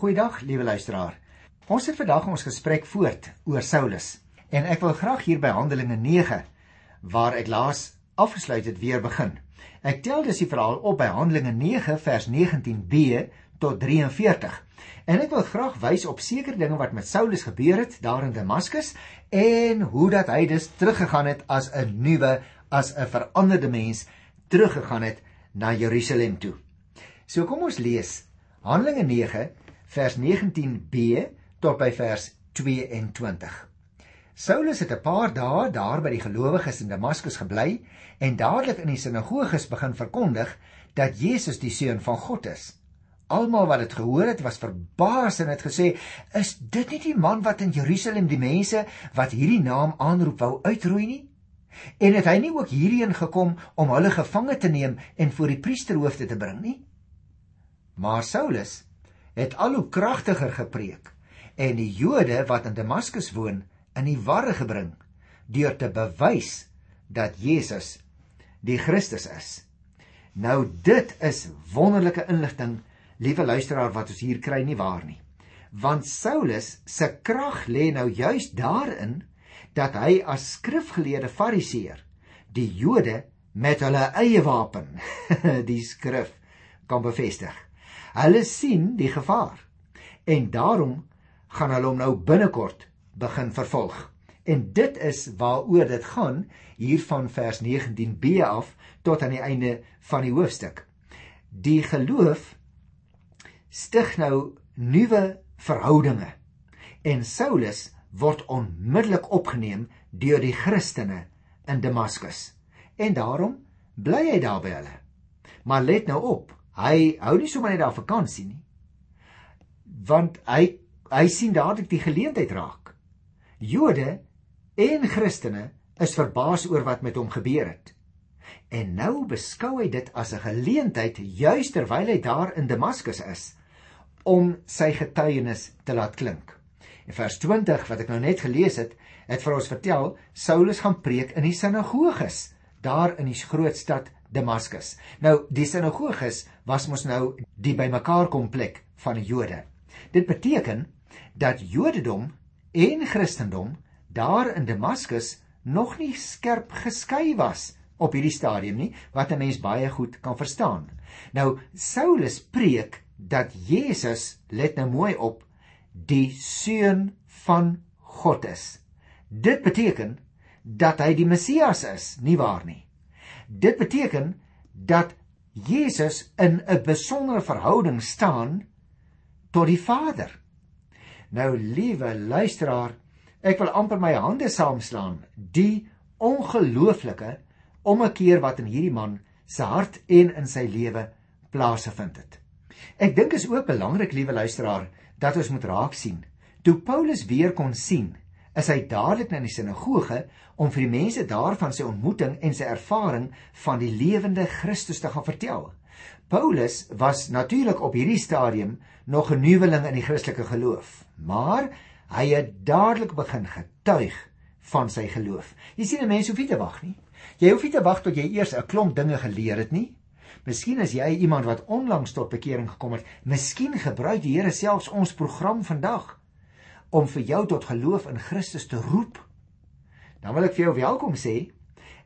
Goeiedag, liewe luisteraar. Ons het vandag ons gesprek voort oor Saulus en ek wil graag hier by Handelinge 9 waar ek laas afgesluit het weer begin. Ek tel dus die verhaal op by Handelinge 9 vers 19b tot 43. En ek wil graag wys op sekere dinge wat met Saulus gebeur het daar in Damaskus en hoe dat hy dus teruggegaan het as 'n nuwe, as 'n veranderde mens teruggegaan het na Jerusalem toe. So kom ons lees Handelinge 9 vers 19b tot by vers 22. Saulus het 'n paar dae daar by die gelowiges in Damaskus gebly en dadelik in die sinagoges begin verkondig dat Jesus die seun van God is. Almal wat dit gehoor het, was verbaas en het gesê: "Is dit nie die man wat in Jerusalem die mense wat hierdie naam aanroep wou uitroei nie?" En het hy nie ook hierheen gekom om hulle gevange te neem en voor die priesterhoofde te bring nie? Maar Saulus het al hoe kragtiger gepreek en die Jode wat in Damaskus woon in die warre gebring deur te bewys dat Jesus die Christus is. Nou dit is wonderlike inligting, liewe luisteraar wat ons hier kry nie waar nie. Want Saulus se krag lê nou juis daarin dat hy as skrifgeleerde fariseer die Jode met hulle eie wapen, die skrif, kan bevestig. Hulle sien die gevaar en daarom gaan hulle hom nou binnekort begin vervolg. En dit is waaroor dit gaan hier van vers 19b af tot aan die einde van die hoofstuk. Die geloof stig nou nuwe verhoudinge en Saulus word onmiddellik opgeneem deur die Christene in Damaskus. En daarom bly hy daar by hulle. Maar let nou op, Hy hou nie sommer net daar vakansie nie. Want hy hy sien dadelik die geleentheid raak. Jode en Christene is verbaas oor wat met hom gebeur het. En nou beskou hy dit as 'n geleentheid juis terwyl hy daar in Damaskus is om sy getuienis te laat klink. In vers 20 wat ek nou net gelees het, het vir ons vertel Saulus gaan preek in die sinagoges daar in die groot stad Damaskus. Nou die sinagoges was mos nou die bymekaar kom plek van die Jode. Dit beteken dat Jodendom en Christendom daar in Damaskus nog nie skerp geskei was op hierdie stadium nie wat 'n mens baie goed kan verstaan. Nou Saulus preek dat Jesus, let nou mooi op, die seun van God is. Dit beteken dat hy die Messias is, nie waar nie? Dit beteken dat Jesus in 'n besondere verhouding staan tot die Vader. Nou liewe luisteraar, ek wil amper my hande saamslaan die ongelooflike ommekeer wat in hierdie man se hart en in sy lewe plaasgevind het. Ek dink is ook belangrik liewe luisteraar dat ons moet raak sien. Toe Paulus weer kon sien is hy dadelik na die sinagoge om vir die mense daarvan sy ontmoeting en sy ervaring van die lewende Christus te gaan vertel. Paulus was natuurlik op hierdie stadium nog 'n nuweling in die Christelike geloof, maar hy het dadelik begin getuig van sy geloof. Jy sien 'n mens hoef nie te wag nie. Jy hoef nie te wag tot jy eers 'n klomp dinge geleer het nie. Miskien is jy iemand wat onlangs tot bekering gekom het. Miskien gebruik die Here selfs ons program vandag om vir jou tot geloof in Christus te roep, dan wil ek vir jou welkom sê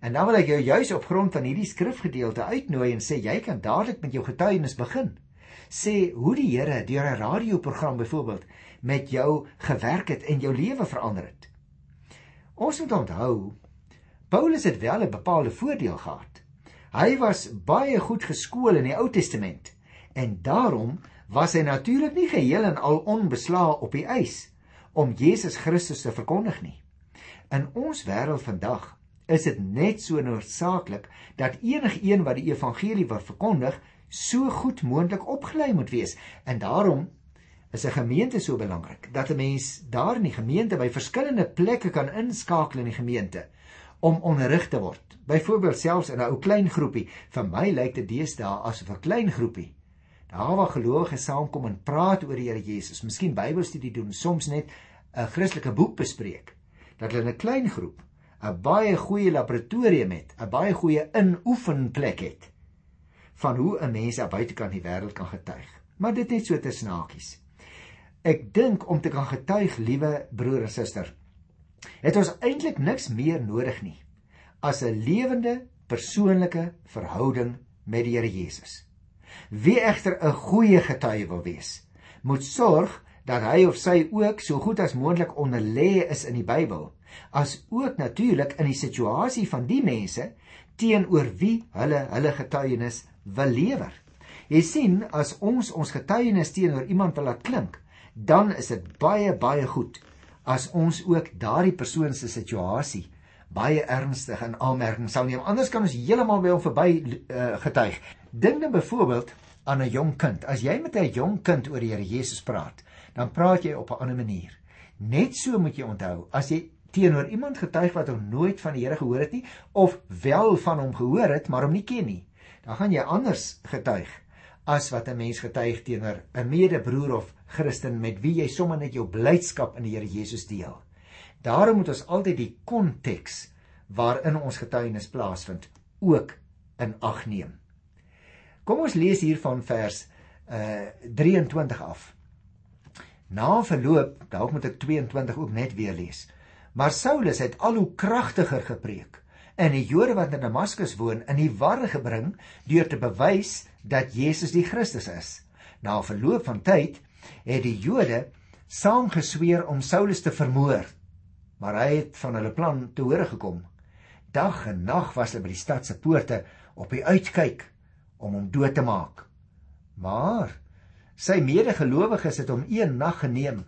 en dan wil ek jou juis op grond van hierdie skrifgedeelte uitnooi en sê jy kan dadelik met jou getuienis begin. Sê hoe die Here deur 'n radioprogram byvoorbeeld met jou gewerk het en jou lewe verander het. Ons moet onthou Paulus het wel 'n bepaalde voordeel gehad. Hy was baie goed geskool in die Ou Testament en daarom was hy natuurlik nie geheel en al onbeslae op die ys om Jesus Christus te verkondig nie. In ons wêreld vandag is dit net so noodsaaklik dat enigiemand wat die evangelie wil verkondig, so goed moontlik opgelei moet wees. En daarom is 'n gemeente so belangrik dat 'n mens daar in die gemeente by verskillende plekke kan inskakel in die gemeente om onderrig te word. Byvoorbeeld selfs in 'n ou klein groepie. Vir my lyk dit deesdae asof 'n klein groepie daar waar gelowiges saamkom en praat oor die Here Jesus, miskien Bybelstudie doen, soms net 'n Christelike boek bespreek, dat hulle 'n klein groep 'n baie goeie laboratorium het, 'n baie goeie inoefenplek het van hoe 'n mens aan buitekant die wêreld kan getuig. Maar dit net so te snakies. ek dink om te kan getuig, liewe broer en suster, het ons eintlik niks meer nodig nie as 'n lewende persoonlike verhouding met die Here Jesus. Wie egter 'n goeie getuie wil wees, moet sorg dat hy of sy ook so goed as moontlik onderlê is in die Bybel, as ook natuurlik in die situasie van die mense teenoor wie hulle hulle getuienis wil lewer. Jy sien, as ons ons getuienis teenoor iemand wil laat klink, dan is dit baie baie goed as ons ook daardie persoon se situasie baie ernstig in aanmerking sal neem. Anders kan ons heeltemal by hom verby uh, getuig. Dink dan byvoorbeeld aan 'n jong kind. As jy met 'n jong kind oor die Here Jesus praat, dan praat jy op 'n ander manier. Net so moet jy onthou, as jy teenoor iemand getuig wat nog nooit van die Here gehoor het nie of wel van hom gehoor het, maar hom nie ken nie, dan gaan jy anders getuig as wat 'n mens getuig teenoor 'n medebroer of Christen met wie jy sommer net jou blydskap in die Here Jesus deel. Daarom moet ons altyd die konteks waarin ons getuienis plaasvind ook in ag neem. Kom ons lees hier van vers uh 23 af. Na verloop, dalk moet ek 22 ook net weer lees. Maar Saulus het al hoe kragtiger gepreek en die Jode wat in Damaskus woon in die war gebring deur te bewys dat Jesus die Christus is. Na verloop van tyd het die Jode saamgesweer om Saulus te vermoor, maar hy het van hulle plan te hore gekom. Dag en nag was hulle by die stad se poorte op die uitkyk om hom dood te maak. Maar sy medegelowiges het hom een nag geneem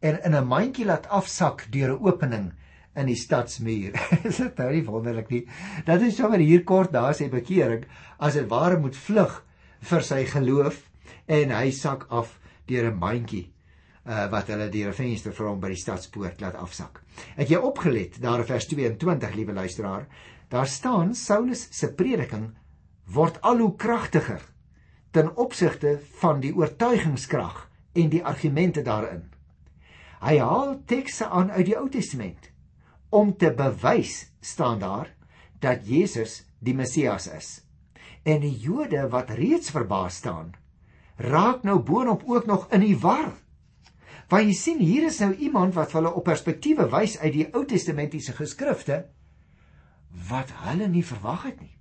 en in 'n mandjie laat afsak deur 'n opening in die stadsmuur. Is dit nou nie wonderlik nie? Dat hy sommer hier kort daar sê bekering as dit ware moet vlug vir sy geloof en hy sak af deur 'n mandjie uh, wat hulle deur 'n venster vir hom by die stadspoort laat afsak. Het jy opgelet daar in vers 22, liewe luisteraar? Daar staan Saulus se prediking word al hoe kragtiger ten opsigte van die oortuigingskrag en die argumente daarin. Hy haal tekste aan uit die Ou Testament om te bewys staan daar dat Jesus die Messias is en die Jode wat reeds verbaas staan, raak nou boonop ook nog in die war. Want jy sien hier is nou iemand wat hulle op perspektiewe wys uit die Ou Testamentiese geskrifte wat hulle nie verwag het nie.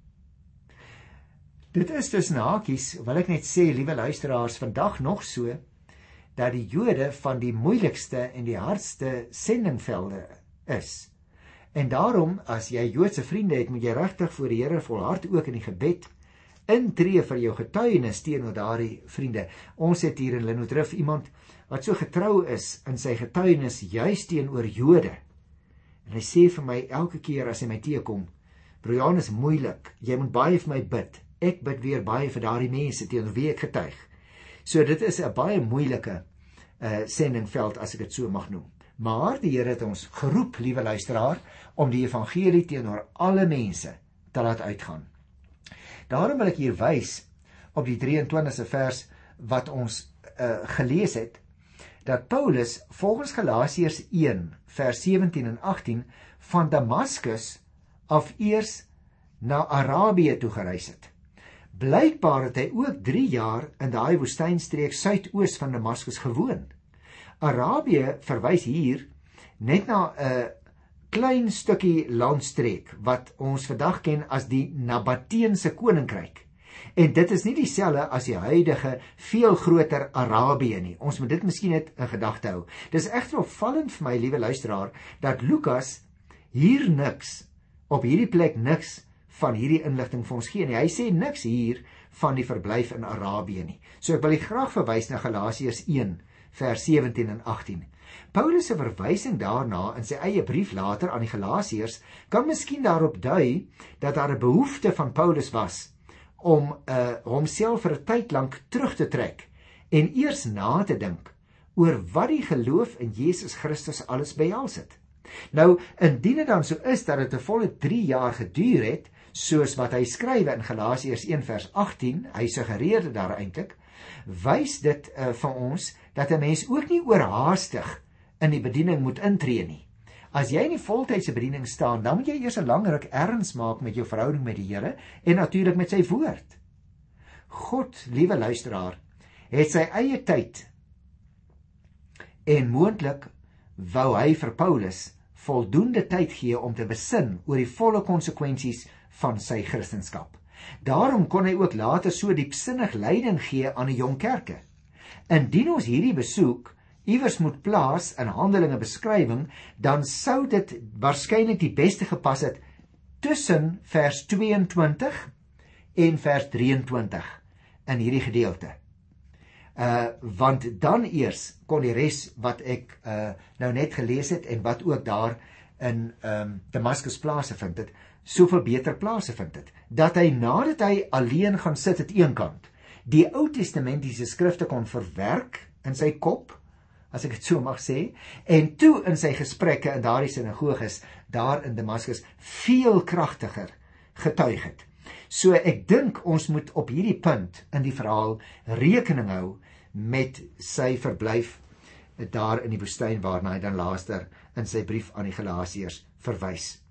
Dit is dus nakies, wil ek net sê, liewe luisteraars, vandag nog so dat die Jode van die moeilikste en die hardste sendingvelde is. En daarom as jy Joodse vriende het, moet jy regtig voor die Here volhard ook in die gebed intree vir jou getuienis teenoor daardie vriende. Ons het hier in Lenotrif iemand wat so getrou is in sy getuienis juis teenoor Jode. En hy sê vir my elke keer as hy my teekom, "Brian is moeilik. Jy moet baie vir my bid. Ek bid weer baie vir daardie mense teenoor wie ek getuig." So dit is 'n baie moeilike uh sendingveld as ek dit so mag noem. Maar die Here het ons geroep, liewe luisteraar, om die evangelie teenoor alle mense te laat uitgaan. Daarom wil ek hier wys op die 23ste vers wat ons uh, gelees het dat Paulus volgens Galasiërs 1 vers 17 en 18 van Damaskus af eers na Arabië toe gereis het. Blykbaar het hy ook 3 jaar in daai woestynstreek suidoos van Damaskus gewoon. Arabië verwys hier net na 'n klein stukkie landstreek wat ons vandag ken as die Nabateense koninkryk. En dit is nie dieselfde as die huidige veel groter Arabië nie. Ons moet dit miskien net in gedagte hou. Dis egter opvallend vir my, liewe luisteraar, dat Lukas hier niks op hierdie plek niks van hierdie inligting vir ons gee nie. Hy sê niks hier van die verblyf in Arabië nie. So ek wil graag verwys na Galasiërs 1 vers 17 en 18. Paulus se verwysing daarna in sy eie brief later aan die Galasiërs kan miskien daarop dui dat daar 'n behoefte van Paulus was om uh homself vir 'n tyd lank terug te trek en eers na te dink oor wat die geloof in Jesus Christus alles behels het. Nou, indien dit dan so is dat dit 'n volle 3 jaar geduur het, soos wat hy skrywe in Galasiërs 1 vers 18, hy suggereer dit daar eintlik, wys dit uh, vir ons dat 'n mens ook nie oorhaastig in die bediening moet intree nie. As jy in die voltydse bediening staan, dan moet jy eers 'n langer ruk erns maak met jou verhouding met die Here en natuurlik met sy woord. God, liewe luisteraar, het sy eie tyd en moontlik wou hy vir Paulus voldoende tyd gee om te besin oor die volle konsekwensies van sy kristendom. Daarom kon hy ook later so diepsinnig leiding gee aan die jong kerke. Indien ons hierdie besoek iewers moet plaas in Handelinge beskrywing, dan sou dit waarskynlik die beste gepas het tussen vers 22 en vers 23 in hierdie gedeelte. Uh want dan eers kon die res wat ek uh nou net gelees het en wat ook daar in um Damaskus plase vind het, soveel beter plase vind het. Dat hy nadat hy alleen gaan sit het eenkant, die Ou Testamentiese skrifte kon verwerk in sy kop, as ek dit so mag sê, en toe in sy gesprekke in daardie sinagoges daar in Damaskus veel kragtiger getuig het. So ek dink ons moet op hierdie punt in die verhaal rekening hou met sy verblyf daar in die woestyn waarna hy dan laaster in sy brief aan die Galasiërs verwys.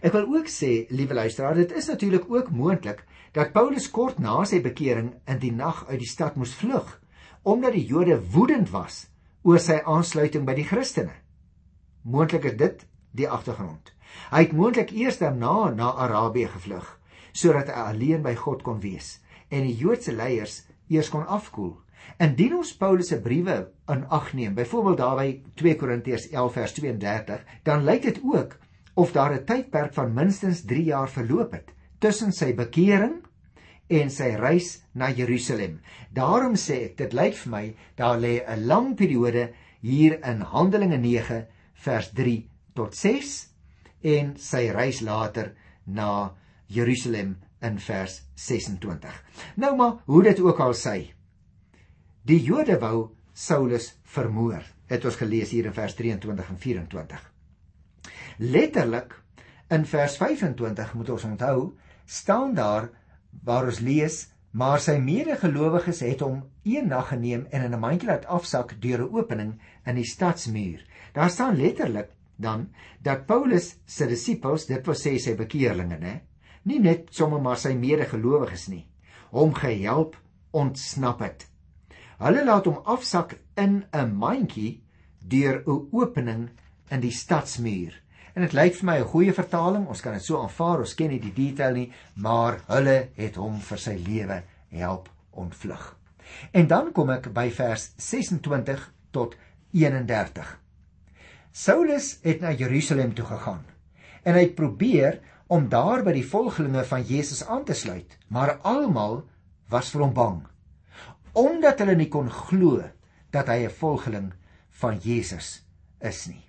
Ek wil ook sê, liewe luisteraar, dit is natuurlik ook moontlik dat Paulus kort na sy bekering in die nag uit die stad moes vlug omdat die Jode woedend was oor sy aansluiting by die Christene. Moontlik is dit die agtergrond. Hy het moontlik eers daarna na Arabië gevlug sodat hy alleen by God kon wees en die Joodse leiers eers kon afkoel. Indien ons Paulus se briewe in ag neem, byvoorbeeld daar by 2 Korintiërs 11 vers 32, dan lyk dit ook of daar 'n tydperk van minstens 3 jaar verloop het tussen sy bekering en sy reis na Jerusalem. Daarom sê ek, dit lyk vir my daar lê 'n lang periode hier in Handelinge 9 vers 3 tot 6 en sy reis later na Jerusalem in vers 26. Nou maar, hoe dit ook al sy, Die Jode wou Saulus vermoor. Het ons gelees hier in vers 23 en 24. Letterlik in vers 25 moet ons onthou, staan daar waar ons lees, maar sy medegelowiges het hom een nag geneem en in 'n mandjie laat afsak deur 'n opening in die stadsmuur. Daar staan letterlik dan dat Paulus se disippels, dit wil sê sy bekeerlinge, né, nie net sommer maar sy medegelowiges nie, hom gehelp ontsnap het. Hulle laat hom afsak in 'n mandjie deur 'n opening in die stadsmuur. En dit lyk vir my 'n goeie vertaling. Ons kan dit so aanvaar. Ons ken nie die detail nie, maar hulle het hom vir sy lewe help ontvlug. En dan kom ek by vers 26 tot 31. Saulus het na Jerusalem toe gegaan en hy het probeer om daar by die volgelinge van Jesus aan te sluit, maar almal was vir hom bang omdat hulle nie kon glo dat hy 'n volgeling van Jesus is nie.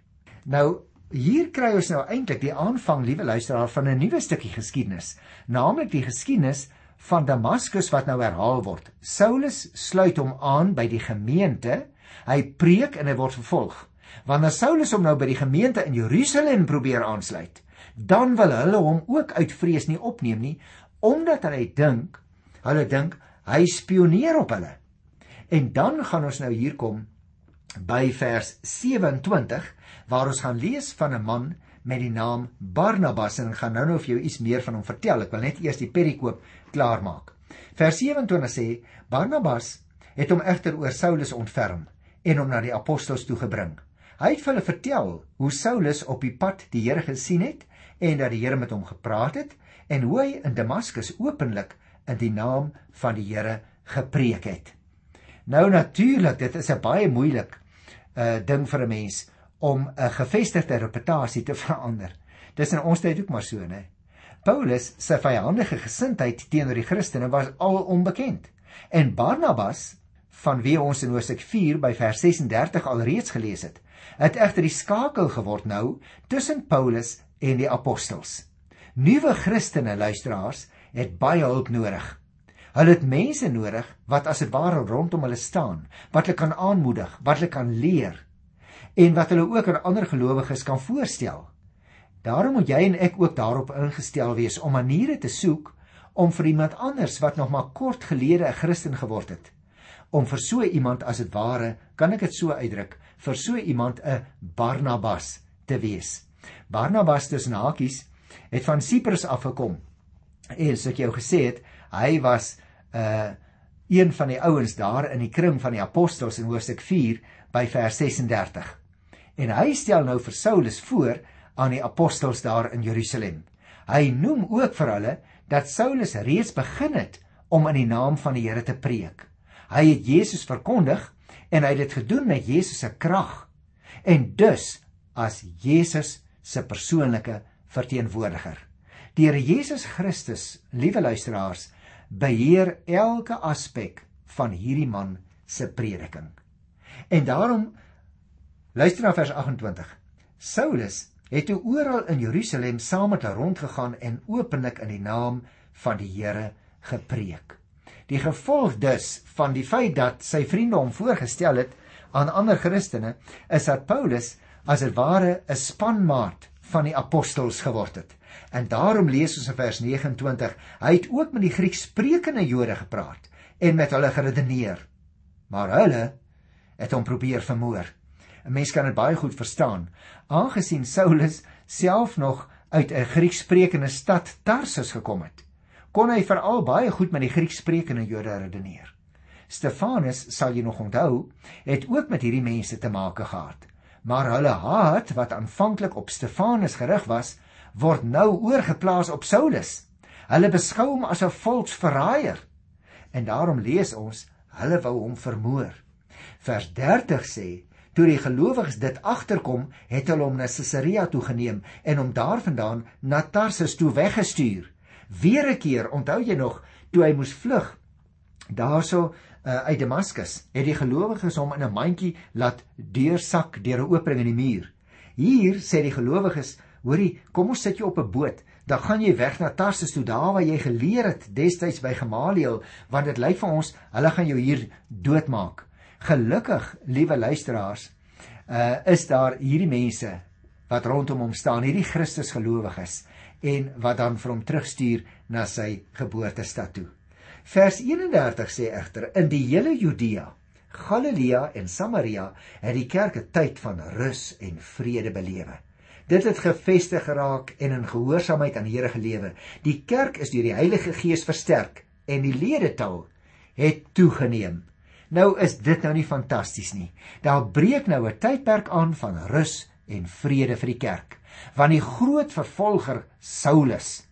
Nou hier kry ons nou eintlik die aanvang, liewe luisteraar, van 'n nuwe stukkie geskiedenis, naamlik die geskiedenis van Damaskus wat nou herhaal word. Saulus sluit hom aan by die gemeente, hy preek en hy word vervolg. Wanneer Saulus hom nou by die gemeente in Jerusalem probeer aansluit, dan wil hulle hom ook uit vrees nie opneem nie, omdat hulle dink, hulle dink Hy spioneer op hulle. En dan gaan ons nou hier kom by vers 27 waar ons gaan lees van 'n man met die naam Barnabas en gaan nou nou vir jou iets meer van hom vertel. Ek wil net eers die perikoop klaarmaak. Vers 27 sê Barnabas het hom egter oor Saulus ontferm en hom na die apostels toe gebring. Hy het vir hulle vertel hoe Saulus op die pad die Here gesien het en dat die Here met hom gepraat het en hoe hy in Damaskus openlik in die naam van die Here gepreek het. Nou natuurlik, dit is 'n baie moeilik uh ding vir 'n mens om 'n gevestigde reputasie te verander. Dis in ons tyd ook maar so, né? Paulus se vyandige gesindheid teenoor die Christene was al onbekend. En Barnabas, van wie ons in Hosea 4 by vers 36 alreeds gelees het, het egter die skakel geword nou tussen Paulus en die apostels. Nuwe Christene luisteraars het baie hulp nodig. Hulle het mense nodig wat as dit ware rondom hulle staan, wat hulle kan aanmoedig, wat hulle kan leer en wat hulle ook aan ander gelowiges kan voorstel. Daarom moet jy en ek ook daarop ingestel wees om maniere te soek om vir iemand anders wat nog maar kort gelede 'n Christen geword het, om vir so iemand as dit ware, kan ek dit so uitdruk, vir so iemand 'n Barnabas te wees. Barnabas tussen hakies het van Siprus afgekom En soos ek jou gesê het, hy was 'n uh, een van die ouens daar in die kring van die apostels in hoofstuk 4 by vers 36. En hy stel nou vir Saulus voor aan die apostels daar in Jerusalem. Hy noem ook vir hulle dat Saulus reeds begin het om in die naam van die Here te preek. Hy het Jesus verkondig en hy het dit gedoen met Jesus se krag en dus as Jesus se persoonlike verteenwoordiger. Die Here Jesus Christus, liewe luisteraars, beheer elke aspek van hierdie man se prediking. En daarom luister na vers 28. Saulus het toe oral in Jerusalem saam met hulle rondgegaan en openlik in die naam van die Here gepreek. Die gevolg dus van die feit dat sy vriende hom voorgestel het aan ander Christene is dat Paulus as 'n ware 'n spanmaat van die apostels geword het. En daarom lees ons in vers 29, hy het ook met die Griekssprekende Jode gepraat en met hulle geredeneer. Maar hulle het hom probeer vermoor. 'n Mens kan dit baie goed verstaan, aangesien Saulus self nog uit 'n Griekssprekende stad Tarsus gekom het. Kon hy veral baie goed met die Griekssprekende Jode redeneer. Stefanus, sal jy nog onthou, het ook met hierdie mense te make gehad. Maar hulle haat wat aanvanklik op Stefanus gerig was, word nou oorgeplaas op Saulus. Hulle beskou hom as 'n volksverraaier. En daarom lees ons, hulle wou hom vermoor. Vers 30 sê, toe die gelowiges dit agterkom, het hulle hom na Caesarea toe geneem en hom daarvandaan na Tarsus toe weggestuur. Weer 'n keer, onthou jy nog, toe hy moes vlug daarso uh, uit Damaskus, het die gelowiges hom in 'n mandjie laat deursak deur 'n opening in die muur. Hier sê die gelowiges Hoorie, kom ons sit jou op 'n boot. Dan gaan jy weg na Tarsus toe, daar waar jy geleer het destyds by Gamaliel, want dit lyk vir ons hulle gaan jou hier doodmaak. Gelukkig, liewe luisteraars, uh is daar hierdie mense wat rondom hom staan, hierdie Christus gelowiges en wat dan vir hom terugstuur na sy geboortestad toe. Vers 31 sê egter in die hele Judea, Galilea en Samaria het die kerk 'n tyd van rus en vrede belewe. Dit het gefestig geraak en in gehoorsaamheid aan die Here gelewe. Die kerk is deur die Heilige Gees versterk en die ledetal het toegeneem. Nou is dit nou nie fantasties nie. Daar breek nou 'n tydperk aan van rus en vrede vir die kerk, want die groot vervolger Saulus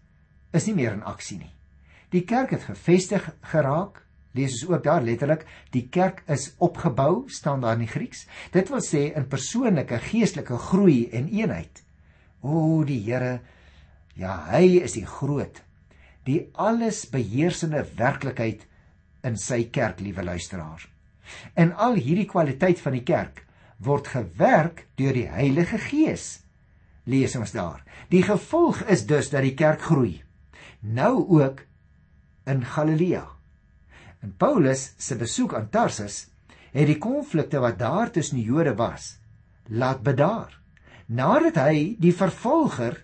is nie meer in aksie nie. Die kerk het gefestig geraak. Lees ons ook daar letterlik, die kerk is opgebou, staan daar in die Grieks. Dit wil sê in persoonlike geestelike groei en eenheid. O die Here, ja, hy is die groot, die alles beheersende werklikheid in sy kerk, liewe luisteraars. En al hierdie kwaliteit van die kerk word gewerk deur die Heilige Gees. Lees ons daar. Die gevolg is dus dat die kerk groei. Nou ook in Galilea. En Paulus se besoek aan Tarsus het die konflikte wat daar tussen die Jode was, laat bedaar. Nadat hy die vervolger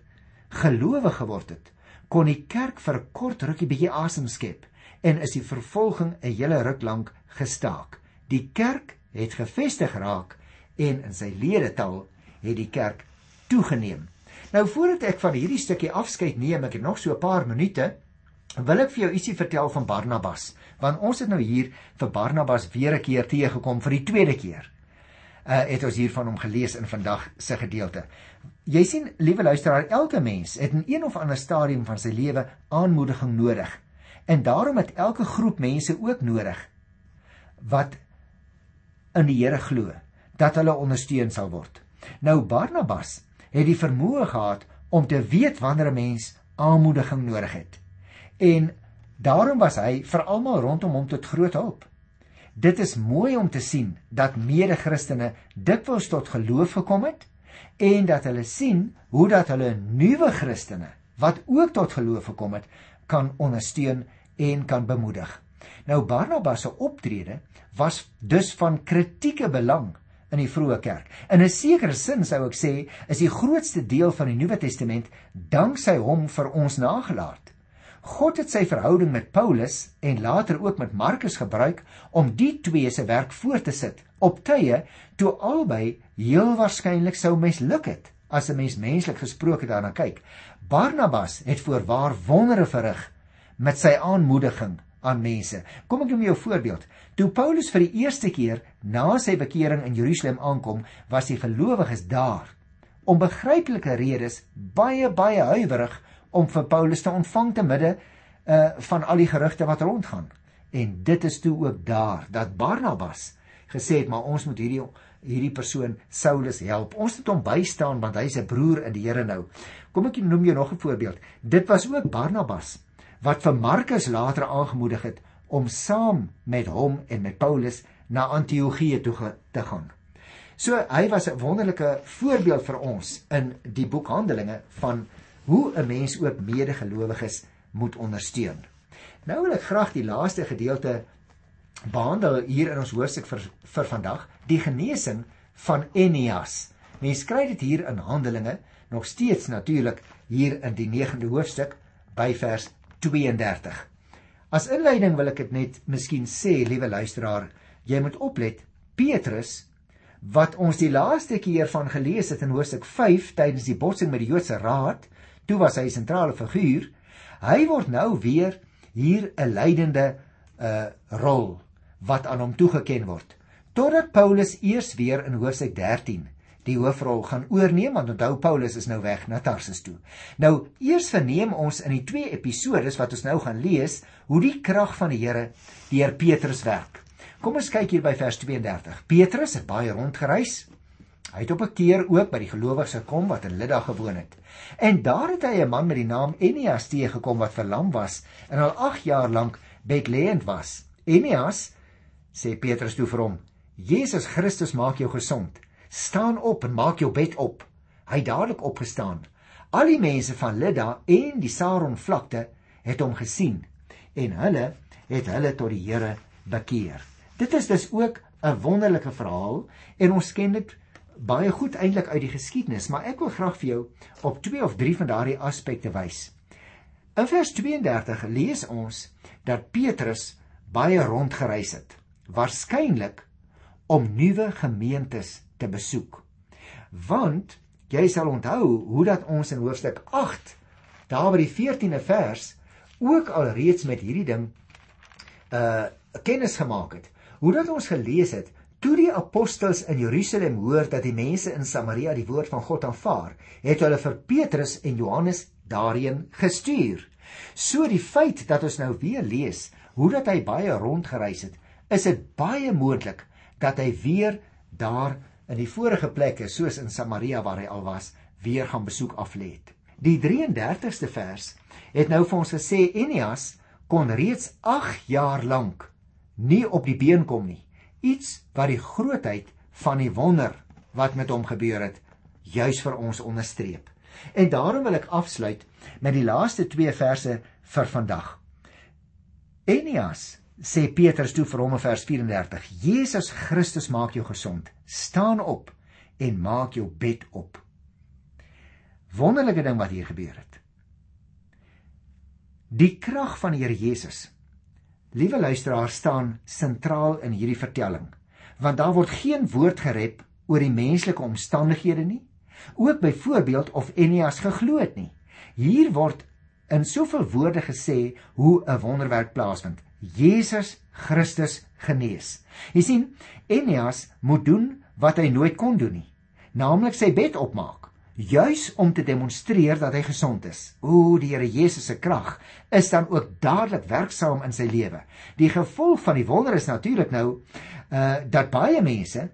gelowig geword het, kon die kerk vir 'n kort rukkie bietjie asem skep en is die vervolging 'n hele ruk lank gestaak. Die kerk het gevestig raak en in sy ledetal het die kerk toegeneem. Nou voordat ek van hierdie stukkie afskeid neem, ek het nog so 'n paar minute, wil ek vir jou ietsie vertel van Barnabas, want ons het nou hier vir Barnabas weer 'n keer teëgekom vir die tweede keer uh, het ons hiervan hom gelees in vandag se gedeelte. Jy sien, liewe luisteraar, elke mens het in een of ander stadium van sy lewe aanmoediging nodig. En daarom het elke groep mense ook nodig wat in die Here glo dat hulle ondersteun sal word. Nou Barnabas het die vermoë gehad om te weet wanneer 'n mens aanmoediging nodig het. En daarom was hy vir almal rondom hom tot groot hulp. Dit is mooi om te sien dat mede-Christene dikwels tot geloof gekom het en dat hulle sien hoe dat hulle nuwe Christene wat ook tot geloof gekom het, kan ondersteun en kan bemoedig. Nou Barnabas se optrede was dus van kritieke belang in die vroeë kerk. In 'n sekere sin sou ek sê, is die grootste deel van die Nuwe Testament danksy hom vir ons nagelaat. God het sy verhouding met Paulus en later ook met Markus gebruik om die twee se werk voort te sit op tye toe albei heel waarskynlik sou misluk het as 'n mens menslik gesproke daarna kyk. Barnabas het voorwaar wondere verrig met sy aanmoediging aan mense. Kom ek noem jou 'n voorbeeld. Toe Paulus vir die eerste keer na sy bekering in Jerusalem aankom, was die gelowiges daar om begryplike redes baie baie huiwerig om vir Paulus te ontvang te midde uh van al die gerugte wat rondgaan. En dit is toe ook daar dat Barnabas gesê het maar ons moet hierdie hierdie persoon Saulus help. Ons moet hom bystaan want hy's 'n broer in die Here nou. Kom ek noem jou nog 'n voorbeeld. Dit was ook Barnabas wat vir Markus later aangemoedig het om saam met hom en met Paulus na Antiochië toe te gaan. So hy was 'n wonderlike voorbeeld vir ons in die boek Handelinge van hoe 'n mens ook medegelowiges moet ondersteun. Nou wil ek graag die laaste gedeelte behandel hier in ons hoofstuk vir vir vandag, die genesing van Enias. Mens kry dit hier in Handelinge, nog steeds natuurlik hier in die 9de hoofstuk by vers 32. As inleiding wil ek dit net miskien sê, liewe luisteraar, jy moet oplet. Petrus wat ons die laaste keer van gelees het in hoofstuk 5 tydens die botsing met die Joodse raad, toe was hy 'n sentrale figuur. Hy word nou weer hier 'n leidende uh rol wat aan hom toegeken word. Totdat Paulus eers weer in hoofstuk 13 die hoofrol gaan oorneem want onthou Paulus is nou weg na Tarsus toe. Nou eers verneem ons in die twee episodes wat ons nou gaan lees hoe die krag van die Here deur Petrus werk. Kom ons kyk hier by vers 32. Petrus het baie rondgereis. Hy het op 'n keer ook by die gelowiges gekom wat in Lydda gewoon het. En daar het hy 'n man met die naam Enias teëgekom wat verlam was en al 8 jaar lank bedleend was. Enias sê Petrus toe vir hom: "Jesus Christus maak jou gesond. Staan op en maak jou bed op." Hy dadelik opgestaan. Al die mense van Lydda en die Saron vlakte het hom gesien en hulle het hulle tot die Here bekeer. Dit is dus ook 'n wonderlike verhaal en ons ken dit baie goed eintlik uit die geskiedenis, maar ek wil graag vir jou op twee of drie van daardie aspekte wys. In vers 32 lees ons dat Petrus baie rondgereis het waarskynlik om nuwe gemeentes te besoek. Want jy sal onthou hoe dat ons in hoofstuk 8 daar by die 14de vers ook al reeds met hierdie ding uh kennis gemaak het. Hoe dat ons gelees het toe die apostels in Jerusalem hoor dat die mense in Samaria die woord van God aanvaar, het hulle vir Petrus en Johannes daarheen gestuur. So die feit dat ons nou weer lees hoe dat hy baie rondgereis het, is dit baie moontlik dat hy weer daar in die vorige plekke soos in Samaria waar hy al was, weer gaan besoek aflê het. Die 33ste vers het nou vir ons gesê Enias kon reeds 8 jaar lank nie op die been kom nie. Iets wat die grootheid van die wonder wat met hom gebeur het juis vir ons onderstreep. En daarom wil ek afsluit met die laaste 2 verse vir vandag. Enias sê Petrus toe vir hom in vers 34: Jesus Christus maak jou gesond. Staan op en maak jou bed op. Wonderlike ding wat hier gebeur het. Die krag van die Here Jesus. Liewe luisteraars, staan sentraal in hierdie vertelling, want daar word geen woord gerep oor die menslike omstandighede nie, ook byvoorbeeld of Enias geglo het nie. Hier word in soveel woorde gesê hoe 'n wonderwerk plaasvind. Jesus Christus genees. Jy sien, Enias moet doen wat hy nooit kon doen nie, naamlik sy bed opmaak, juis om te demonstreer dat hy gesond is. O, die Here Jesus se krag is dan ook dadelik werksaam in sy lewe. Die gevolg van die wonder is natuurlik nou uh dat baie mense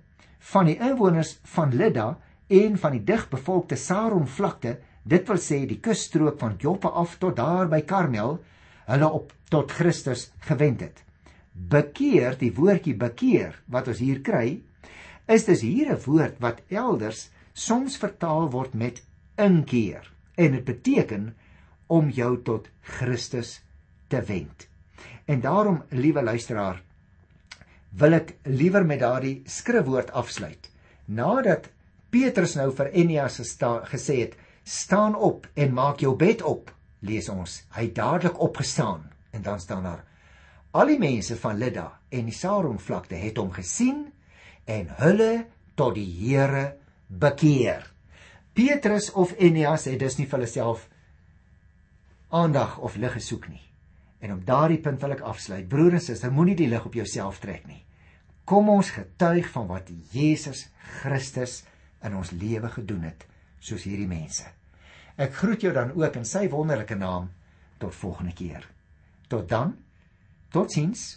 van die inwoners van Lydda en van die digbevolkte Saron vlakte, dit wil sê die kusstrook van Joppe af tot daar by Karmel, hulle op tot Christus gewend het. Bekeer, die woordjie bekeer wat ons hier kry, is dis hier 'n woord wat elders soms vertaal word met inkeer en dit beteken om jou tot Christus te wend. En daarom, liewe luisteraar, wil ek liewer met daardie skrifwoord afsluit. Nadat Petrus nou vir Enias gesê het: "Staan op en maak jou bed op." lees ons, hy dadelik opgestaan en dan staan daar al die mense van Lydda en die Saron vlakte het hom gesien en hulle tot die Here bekeer. Petrus of Enias het dus nie vir hulle self aandag of lig gesoek nie. En op daardie punt wil ek afsluit. Broer en suster, moenie die lig op jouself trek nie. Kom ons getuig van wat Jesus Christus in ons lewe gedoen het, soos hierdie mense. Ek groet jou dan ook in sy wonderlike naam tot volgende keer. Tot dan. Totsiens.